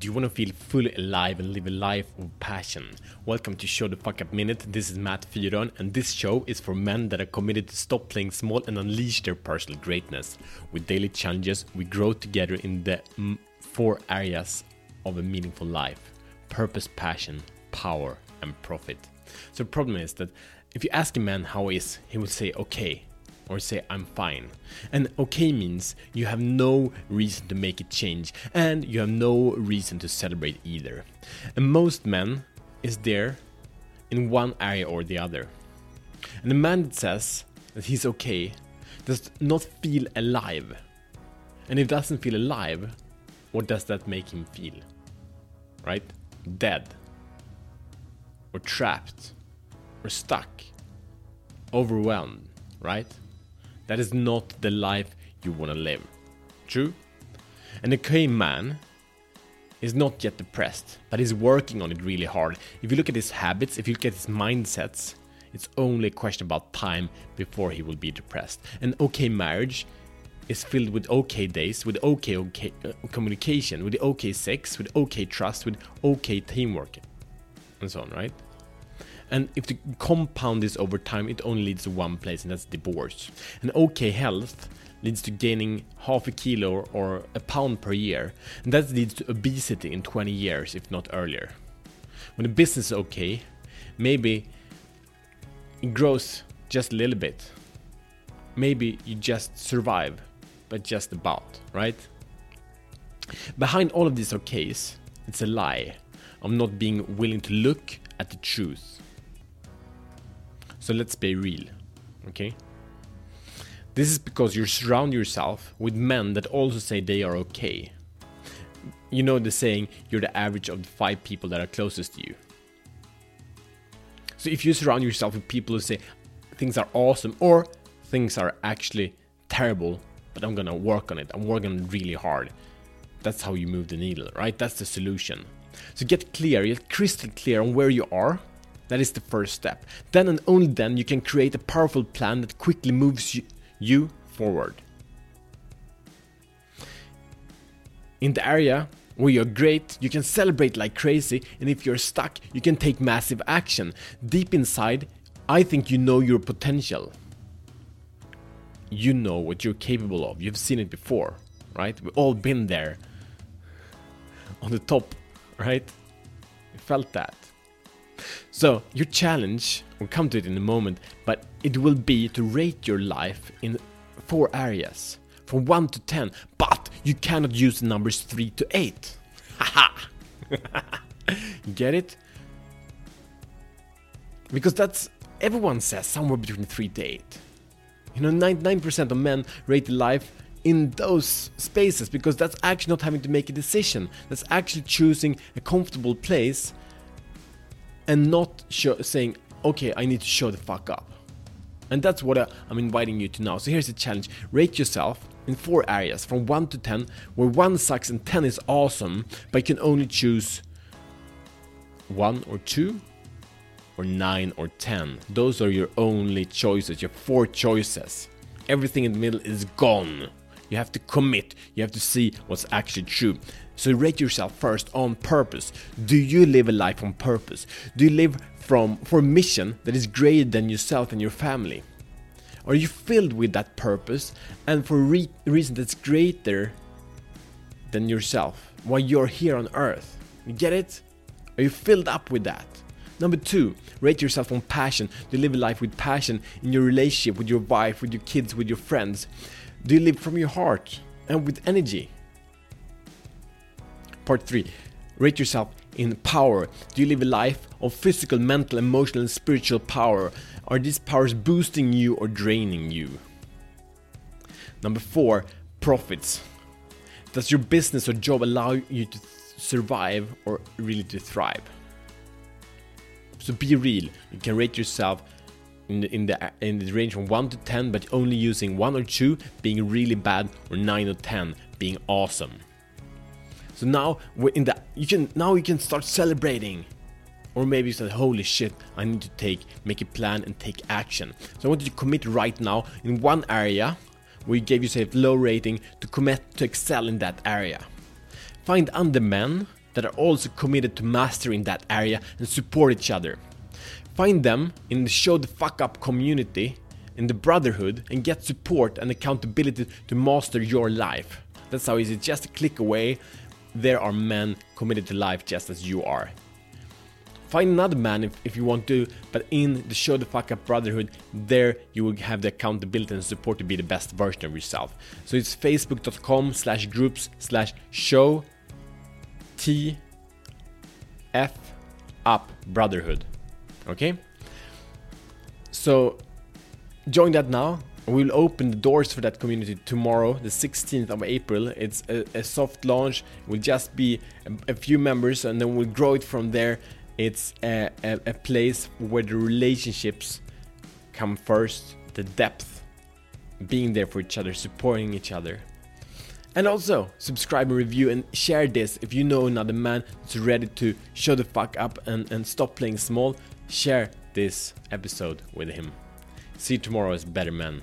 Do you want to feel fully alive and live a life of passion? Welcome to Show the Fuck Up Minute. This is Matt Fyron, and this show is for men that are committed to stop playing small and unleash their personal greatness. With daily challenges, we grow together in the mm, four areas of a meaningful life purpose, passion, power, and profit. So, the problem is that if you ask a man how he is, he will say, okay, or say I'm fine. And okay means you have no reason to make a change and you have no reason to celebrate either. And most men is there in one area or the other. And the man that says that he's okay does not feel alive. And if doesn't feel alive, what does that make him feel? Right? Dead. Or trapped. Or stuck. Overwhelmed, right? That is not the life you want to live. True? And the okay man is not yet depressed, but is working on it really hard. If you look at his habits, if you look at his mindsets, it's only a question about time before he will be depressed. An okay marriage is filled with okay days, with okay, okay uh, communication, with okay sex, with okay trust, with okay teamwork, and so on, right? And if the compound this over time, it only leads to one place, and that's divorce. And okay health leads to gaining half a kilo or a pound per year, and that leads to obesity in 20 years, if not earlier. When the business is okay, maybe it grows just a little bit. Maybe you just survive, but just about, right? Behind all of these okays, it's a lie of not being willing to look at the truth. So let's be real, okay? This is because you surround yourself with men that also say they are okay. You know the saying, you're the average of the five people that are closest to you. So if you surround yourself with people who say things are awesome or things are actually terrible, but I'm gonna work on it, I'm working really hard, that's how you move the needle, right? That's the solution. So get clear, get crystal clear on where you are that is the first step. Then and only then you can create a powerful plan that quickly moves you, you forward. In the area where you're great, you can celebrate like crazy, and if you're stuck, you can take massive action. Deep inside, I think you know your potential. You know what you're capable of. You've seen it before, right? We've all been there. On the top, right? We felt that. So, your challenge, we'll come to it in a moment, but it will be to rate your life in four areas from 1 to 10, but you cannot use the numbers 3 to 8. Haha! Get it? Because that's, everyone says somewhere between 3 to 8. You know, 99% of men rate life in those spaces because that's actually not having to make a decision. That's actually choosing a comfortable place and not saying, okay, I need to show the fuck up. And that's what I, I'm inviting you to now. So here's the challenge rate yourself in four areas from 1 to 10, where 1 sucks and 10 is awesome, but you can only choose 1 or 2 or 9 or 10. Those are your only choices, your four choices. Everything in the middle is gone. You have to commit, you have to see what's actually true. So rate yourself first on purpose. Do you live a life on purpose? Do you live from for a mission that is greater than yourself and your family? Are you filled with that purpose and for a re- reason that's greater than yourself while you're here on earth? You get it? Are you filled up with that? Number two, rate yourself on passion. Do you live a life with passion in your relationship with your wife, with your kids, with your friends? Do you live from your heart and with energy? Part 3 Rate yourself in power. Do you live a life of physical, mental, emotional, and spiritual power? Are these powers boosting you or draining you? Number 4 Profits. Does your business or job allow you to survive or really to thrive? So be real. You can rate yourself in the, in the range from 1 to 10 but only using 1 or 2 being really bad or 9 or 10 being awesome. So now we're in the you can now you can start celebrating. Or maybe you said, holy shit, I need to take, make a plan and take action. So I want you to commit right now in one area where you gave yourself low rating to commit to excel in that area. Find other men that are also committed to mastering that area and support each other. Find them in the Show the Fuck Up community, in the Brotherhood, and get support and accountability to master your life. That's how easy, just a click away. There are men committed to life just as you are. Find another man if, if you want to, but in the Show the Fuck Up Brotherhood, there you will have the accountability and support to be the best version of yourself. So it's facebook.com slash groups slash show T F up brotherhood. Okay? So join that now. We'll open the doors for that community tomorrow, the 16th of April. It's a, a soft launch. It will just be a, a few members and then we'll grow it from there it's a, a place where the relationships come first, the depth, being there for each other, supporting each other. And also, subscribe and review and share this if you know another man that's ready to show the fuck up and, and stop playing small. Share this episode with him. See you tomorrow as better men.